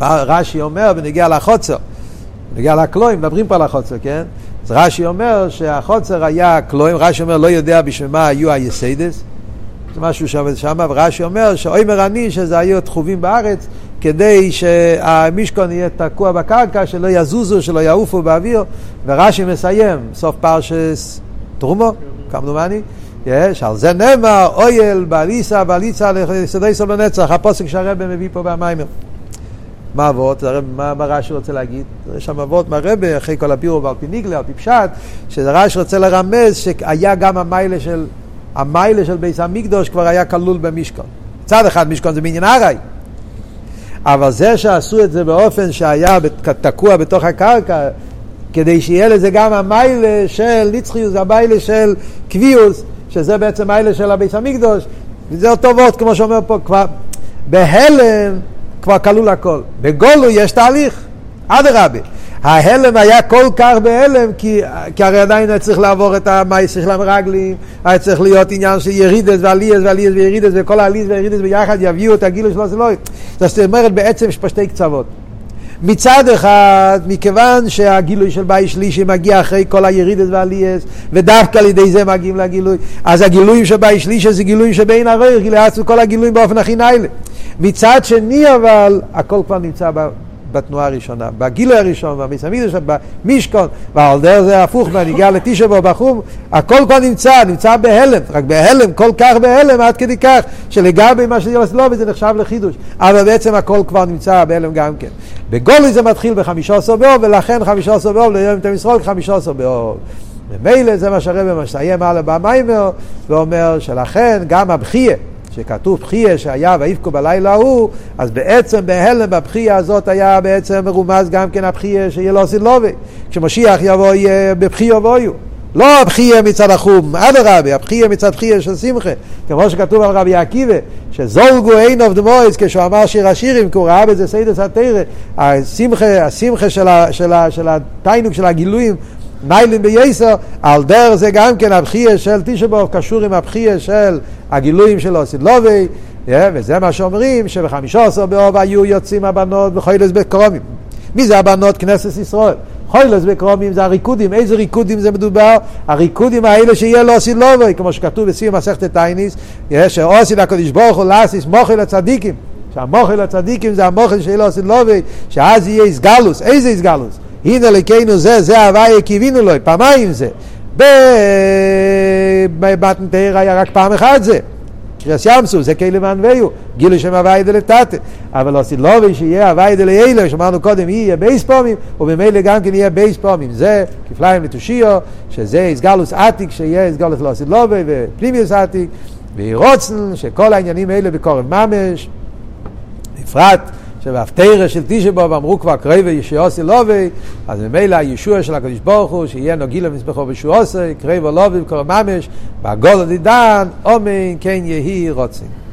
שרש"י אומר בנגיע לחוצר, בנגיע לקלויים, מדברים פה על החוצר, כן? אז רש"י אומר שהחוצר היה קלויים, רש"י אומר לא יודע בשביל מה היו היסיידס, זה משהו שעובד שם, ורש"י אומר שאוימר אני שזה היו תחובים בארץ כדי שהמשכון יהיה תקוע בקרקע, שלא יזוזו, שלא יעופו באוויר, ורש"י מסיים, סוף פרשס תרומו, כמדומני, על זה נאמר, אויל, בעליסה, בעליסה, לסדי סול לנצח, הפוסק שהרבא מביא פה במיימר. מה אבות? מה, מה רש"י רוצה להגיד? יש שם אבות מהרבה, אחרי כל הבירו ועל פי ניגלה, על פי פשט, שרש"י רוצה לרמז שהיה גם המיילה של, המיילה של ביס המקדוש כבר היה כלול במשכון. מצד אחד משכון זה בעניין ארעי, אבל זה שעשו את זה באופן שהיה תקוע בתוך הקרקע, כדי שיהיה לזה גם המיילה של נצחיוס, המיילה של קביוס, שזה בעצם מיילה של הביס המקדוש, וזה אותו וורט כמו שאומר פה, כבר בהלם כבר כלול הכל. בגולו יש תהליך, אדרבה. ההלם היה כל כך בהלם, כי, כי הרי עדיין היה צריך לעבור את המייסר של המרגלים, היה צריך להיות עניין של ירידס ועלייס ועלייס וירידס, וכל העלייס וירידס ביחד יביאו את הגילוי זה לא... זאת אומרת, בעצם יש פה שתי קצוות. מצד אחד, מכיוון שהגילוי של בית שלישי מגיע אחרי כל הירידס והלייס, ודווקא על ידי זה מגיעים לגילוי, אז הגילויים של בית שלישי זה גילויים שבין הרייך, גילוי כל הגילויים באופן הכי ניילה. מצד שני אבל, הכל כבר נמצא בתנועה הראשונה, בגיל הראשון, במסמידוש, במשכון, ועל דרך זה הפוך, בנגיעה לתשע בחום, הכל כבר נמצא, נמצא בהלם, רק בהלם, כל כך בהלם עד כדי כך, שלגבי מה שזה לא, וזה נחשב לחידוש, אבל בעצם הכל כבר נמצא בהלם גם כן. בגולי זה מתחיל בחמישה עשר באור, ולכן חמישה עשר ליום לא את ישראל חמישה עשר באור. ממילא זה מה שהרבא מסיים על הבמיימר, ואומר שלכן גם הבכייה שכתוב בכייה שהיה ויבכו בלילה ההוא, אז בעצם בהעלם בבכייה הזאת היה בעצם מרומז גם כן הבכייה שיהיה לעתיד לבוא. כשמשיח יבוא יהיה בבכי יבואו. לא הבכייה מצד החורבן, אדרבה, הבכייה מצד בכייה של שמחה. כמו שכתוב על רבי עקיבא, שזלגו עיניו דמעות, כשהוא אמר שיר השירים, כי הוא ראה בזה סודות התורה, השמחה, השמחה של, של, של התענוג, של הגילויים, מיילין בייסר, על דרך זה גם כן הבחינה של תשעה באב קשור עם הבחינה של הגילויים של עתיד לבוא, וזה מה שאומרים שבחמישה עשר באב היו יוצאים הבנות בחולות בכרמים. מי זה הבנות? כנסת ישראל. חולות בכרמים זה הריקודים, איזה ריקודים זה מדובר? הריקודים האלה שיהיה לו עתיד לבוא, כמו שכתוב בסיום מסכת תענית, שעתיד הקדוש ברוך הוא לעשות מחול לצדיקים, שהמחול לצדיקים זה המחול שיהיה לו עתיד לבוא, שאז יהיה התגלות, איזו התגלות? הנה אלקינו זה, זה הוויה קיווינו לו, פעמיים זה. במתן תורה היה רק פעם אחת זה. קריעת ים סוף, זה קלי ואנווהו, גילוי שם הוי' דלתתא. אבל עתיד לבוא שיהיה הוי' דלעילא, שאמרנו קודם, יהיה ב' פעמים, וממילא גם כן יהיה ב' פעמים. זה כפליים לתושיה, שזה התגלות עתיק, שיהיה התגלות לעתיד לבוא, ופנימיות עתיק, ויהי רצון, שכל העניינים האלה בקרוב ממש, בפרט שבהפטרה של תשבו אמרו כבר קרבי ישועוסי לובי, אז ממילא הישוע של הקדוש ברוך הוא, שיהיה נוגי למזבחו בשועוסי, קרבי לובי בקורב ממש, בעגול עדידן, אומן כן יהי רוצים.